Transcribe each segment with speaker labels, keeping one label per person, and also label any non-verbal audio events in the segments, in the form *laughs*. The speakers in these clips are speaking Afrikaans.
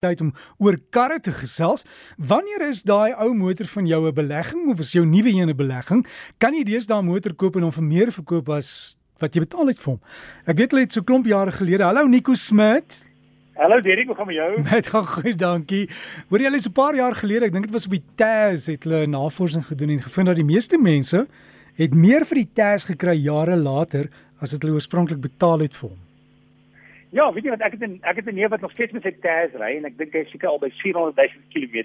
Speaker 1: tyd om oor karre te gesels. Wanneer is daai ou motor van jou 'n belegging of is jou nuwe een 'n belegging? Kan jy deesdae 'n motor koop en hom vir meer verkoop as wat jy betaal het vir hom? Ek weet hulle het so klomp jare gelede. Hallo Nico Smit.
Speaker 2: Hallo Derek, hoe gaan met jou?
Speaker 1: Net gaan goed, dankie. Hoor jy al is 'n paar jaar gelede, ek dink dit was op die TAS het hulle navorsing gedoen en gevind dat die meeste mense het meer vir die TAS gekry jare later as wat hulle oorspronklik betaal het vir hom.
Speaker 2: Ja, weet jy wat ek het in, ek het 'n neef wat nog steeds met sy TAS ry en ek dink hy seker al by 400 000 km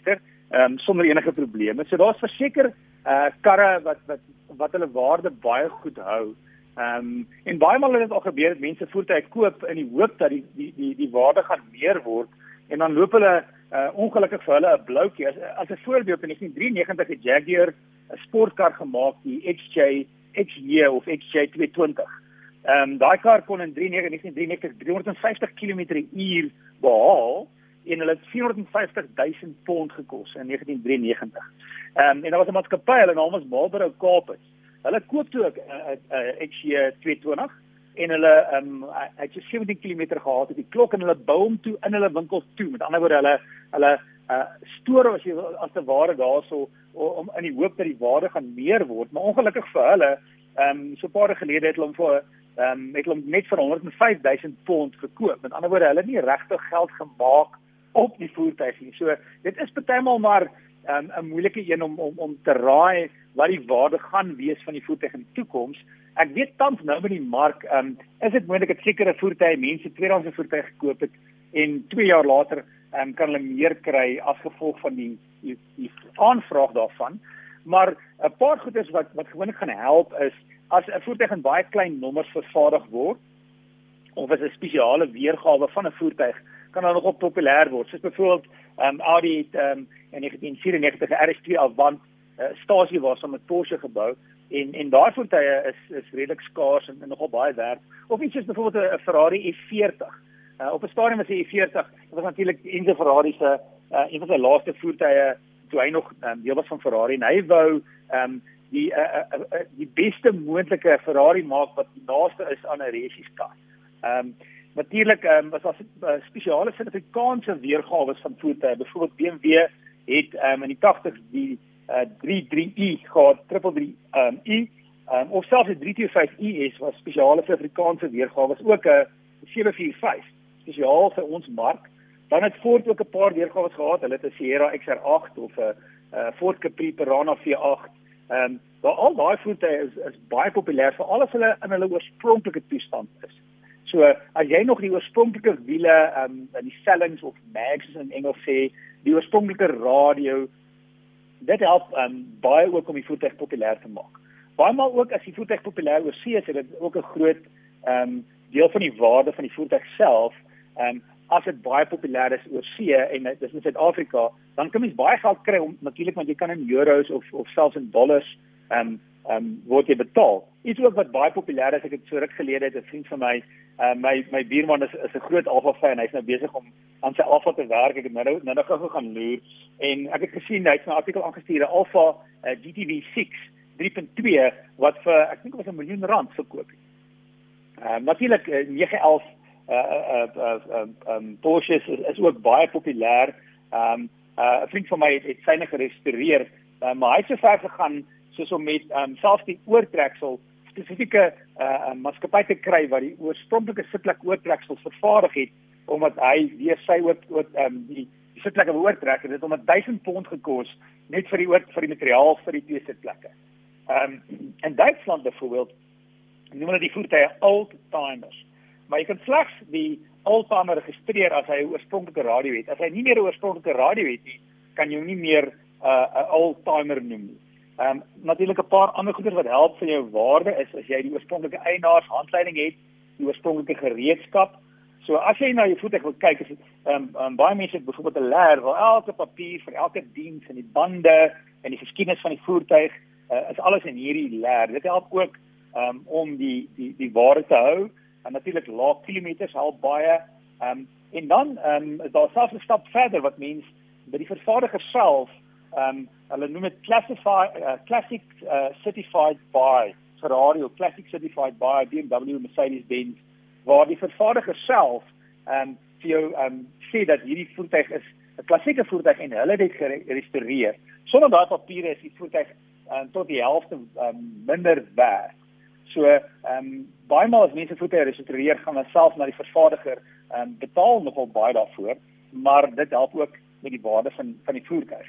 Speaker 2: ehm um, sonder enige probleme. So daar's verseker uh karre wat wat wat hulle waarde baie goed hou. Ehm um, en baie maal het dit al gebeur dat mense voertuie koop in die hoop dat die die die die waarde gaan meer word en dan loop hulle uh ongelukkig vir hulle 'n bloukie. As as 'n voorbeeld in 1993 het Jaguar 'n sportkar gemaak, die XJ XJ of XJ 220. Ehm um, daai kar kon in 1993 350 km/h behaal en hulle het 450 000 pond gekos in 1993. Ehm um, en daar was 'n maatskappy, hulle naam was Marlboro Corpus. Hulle koop toe 'n uh, uh, XJ220 en hulle ehm um, het so 17 km gehad op die klok en hulle bou hom toe in hulle winkels toe. Met ander woorde hulle hulle uh stoor as jy as te ware daarso om in die hoop dat die waarde gaan meer word, maar ongelukkig vir hulle ehm um, so 'n paar gelede het hulle hom vir ehm um, het hom net vir 105000 pond gekoop. Met ander woorde, hulle het nie regtig geld gemaak op die voertuig nie. So dit is partymal maar ehm, 'n um, moeilike een om om om te raai wat die waarde gaan wees van die voertuig in die toekoms. Ek weet tans nou met die mark, ehm um, is dit moontlik dat sekere voertuie mense tweedehandse voertuie gekoop het en 2 jaar later ehm um, kan hulle meer kry as gevolg van die die, die aanvraag daarvan. Maar 'n paar goedes wat wat gewoonlik gaan help is as 'n voertuig in baie klein nommers vervaardig word of as 'n spesiale weergawe van 'n voertuig kan dan nog op populêr word. Soos byvoorbeeld um, Audi het um, in 1994 RS2 Avant uh, stasie was om met Porsche gebou en en daai voertuie is is redelik skaars en, en nogal baie werd. Of iets soos byvoorbeeld 'n Ferrari F40. Uh, op 'n stadium was die F40, dit was natuurlik Enzo Ferrari se uh, een van sy laaste voertuie toe hy nog um, deel was van Ferrari en hy wou ehm um, die uh, uh, uh, die beste moontlike Ferrari maak wat die naaste is aan 'n resieskar. Ehm um, natuurlik ehm um, was daar uh, spesiale Suid-Afrikaanse weergawe van voertuie. Byvoorbeeld BMW het ehm um, in die 80s die uh, 33i gehad, 33i ehm um, i um, of selfs die 325i is was spesiale Suid-Afrikaanse weergawe, ook 'n 745 spesiaal vir ons mark. Dan het Ford ook 'n paar weergawe gehad. Hulle het 'n Sierra XR8 of 'n uh, Ford Capri Piranha V8 Ehm um, maar al daai voertuie is is baie populêr vir al of hulle in hulle oorspronklike toestand is. So as jy nog die oorspronklike wiele ehm um, in die sellings of mags in Engels sê, die oorspronklike radio dit help ehm um, baie ook om die voertuig populêr te maak. Baie maal ook as die voertuig populêr oorsee is, dit ook 'n groot ehm um, deel van die waarde van die voertuig self ehm um, as dit baie populêr is oor see en dit is in Suid-Afrika, dan kan mens baie geld kry om natuurlik want jy kan in euros of of selfs in dollars ehm um, ehm um, word jy betaal. Iets ook wat baie populêr is, ek het so ruk gelede het 'n vriend van my, uh, my my buurman is is 'n groot Alfa fan. Hy's nou besig om aan sy Alfa te werk. Ek het nou nou nou gou gaan loer en ek het gesien hy't 'n artikel aangestuur, 'n Alfa uh, GTV 6 3.2 wat vir ek dink was 'n miljoen rand verkoop. Ehm uh, natuurlik uh, 911 um um Porsche is, is ook baie populêr. Um uh 'n vriend van my het, het syne gerestoreer, uh, maar hy het so ver gegaan soos om met um selfs die oortreksel spesifieke uh maatskappy te kry wat die oorspronklike sitplek oortreksel vervaardig het omdat hy weer sy oor oor um die die sitplekke oortrek en dit het hom 1000 pond gekos net vir die oor vir die materiaal vir die twee sitplekke. Um in Duitsland byvoorbeeld noem hulle die voertuie old timers maar jy kan slegs die oldtimer registreer as hy 'n oorspronklike radio het. As hy nie meer 'n oorspronklike radio het nie, kan jy hom nie meer 'n uh, oldtimer noem nie. Ehm um, natuurlik 'n paar ander goeder wat help vir jou waarde is as jy die oorspronklike eienaars handleiding het, die oorspronklike gereedskap. So as jy na jou voertuig wil kyk, is dit ehm um, um, baie mense het byvoorbeeld 'n leer waar elke papier vir elke diens en die bande en die geskiedenis van die voertuig uh, is alles in hierdie leer. Dit help ook um, om die die die waarde te hou en natuurlik lae kilometers help baie. Ehm um, en dan ehm um, is daar selfs 'n stap verder wat mens by die vervaardiger self ehm um, hulle noem dit classify uh, classic uh, certified by Ferrari of classic certified by BMW Mercedes Benz waar die vervaardiger self ehm um, vir jou ehm um, sê dat hierdie voertuig is 'n klassieke voertuig en hulle het dit gerestoreer. Sonder daai papiere is die voertuig um, tot die helfte um, minder werd. So, ehm um, baie maal as mense voertuie restoreer, gaan hulle self na die vervaardiger ehm um, betaal nogal baie daarvoor, maar dit help ook met die waarde van van die voertuig.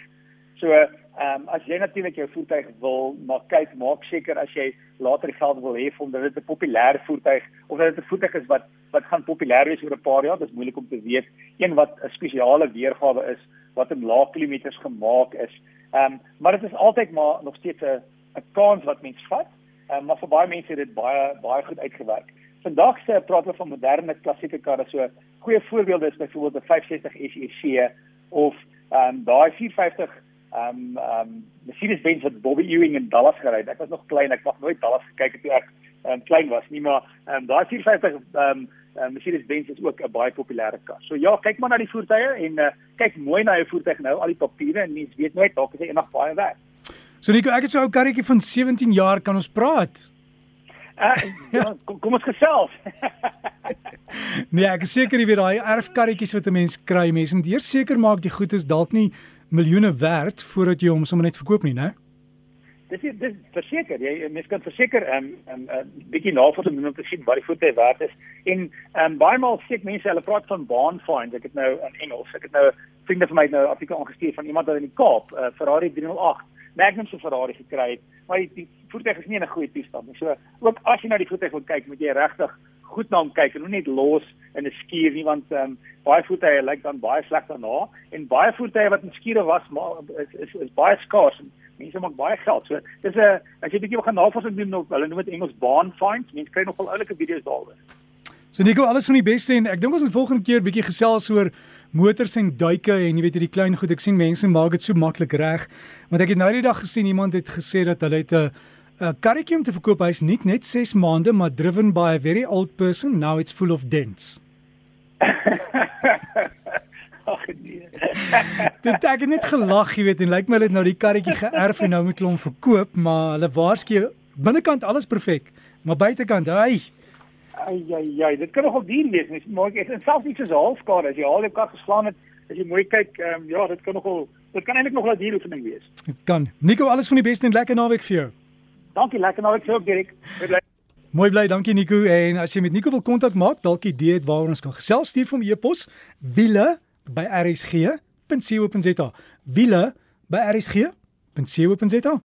Speaker 2: So, ehm um, as jy natuurlik jou voertuig wil maar kyk, maak seker as jy later die geld wil hê om dit 'n populêre voertuig of dat dit 'n voertuig is wat wat gaan populêr wees oor 'n paar jaar, dit is moeilik om te weet. Een wat 'n spesiale weergawe is wat in lae kilometers gemaak is. Ehm um, maar dit is altyd maar nog steeds 'n 'n kans wat mens vat. Um, maar vir baie mense het dit baie baie goed uitgewerk. Vandag se praat ons van moderne klassieke karre so goeie voorbeelde is byvoorbeeld 'n 560 SEC of ehm um, daai 450 ehm um, ehm um, Mercedes-Benz wat Bobby Ewing in Dallas gery het. Ek was nog klein, ek het nooit Dallas gekyk toe ek um, klein was nie, maar ehm um, daai 450 ehm um, uh, Mercedes-Benz is ook 'n baie populêre kar. So ja, kyk maar na die voertuie en uh, kyk mooi na jou voertuig nou, al die papiere en mens weet nooit dalk is hy eendag baie werd.
Speaker 1: So Nico, ek het so 'n ou karretjie van 17 jaar, kan ons praat?
Speaker 2: Uh, ja, *laughs* kom, kom ons gesels. *laughs*
Speaker 1: nee, ek is seker jy weet daai erfkarretjies wat 'n mens kry, mense moet eers seker maak die goed is dalk nie miljoene werd voordat jy hom sommer net verkoop nie, né?
Speaker 2: Dis dis verseker, jy mens kan verseker 'n um, 'n um, uh, bietjie navorsing doen om te sien wat die voete werd is. En ehm um, baie maal sê mense hulle praat van baan find. Ek het nou in Engels, ek het nou vriende van my nou 'n artikel aangestuur van iemand wat in die Kaap 'n uh, Ferrari 308 Magnum se Ferrari gekry het, maar die, die voertuig is nie in 'n goeie toestand nie. So ook as jy na die voertuig wil kyk, moet jy regtig goed na hom kyk en nie net los in 'n skuur nie want ehm um, baie voertuie lyk dan baie sleg daarna en baie voertuie wat in skure was maar is, is is baie skaars en mense maak baie geld. So dis 'n as jy bietjie gaan navorsing doen op hulle noem dit Engels baan finds, mense kry nogal oulike video's daaroor.
Speaker 1: So Nico, alles van die beste en ek dink ons moet volgende keer bietjie gesels oor motors en duike en jy weet hierdie klein goed. Ek sien mense maak dit so maklik reg. Want ek het nou die dag gesien iemand het gesê dat hulle het 'n 'n karretjie om te verkoop. Hy's nie net 6 maande maar driven by a very old person. Now it's full of dents. *laughs*
Speaker 2: Ag nee. *laughs*
Speaker 1: Dit ek het net gelag, jy weet, en lyk my hulle het nou die karretjie geërf en nou moet hulle hom verkoop, maar hulle waarsku binnekant alles perfek, maar buitekant, hy
Speaker 2: Ai ai ai, dit kan nogal duur wees. Mens maak dit en selfs nie so halfskade as jy al die kar geslaan het, as jy mooi kyk, ehm um, ja, dit kan nogal dit kan eintlik nog 'n duur oefening wees.
Speaker 1: Dit kan. Nico, alles van die beste en lekker naweek vir jou.
Speaker 2: Dankie, lekker naweek vir jou, Dirk. Bly.
Speaker 1: Mooi bly, dankie Nico. En as jy met Nico wil kontak maak, dalk idee het waaroor ons kan gesels, stuur hom e-pos wiele by rsg.co.za. Wiele by rsg.co.za.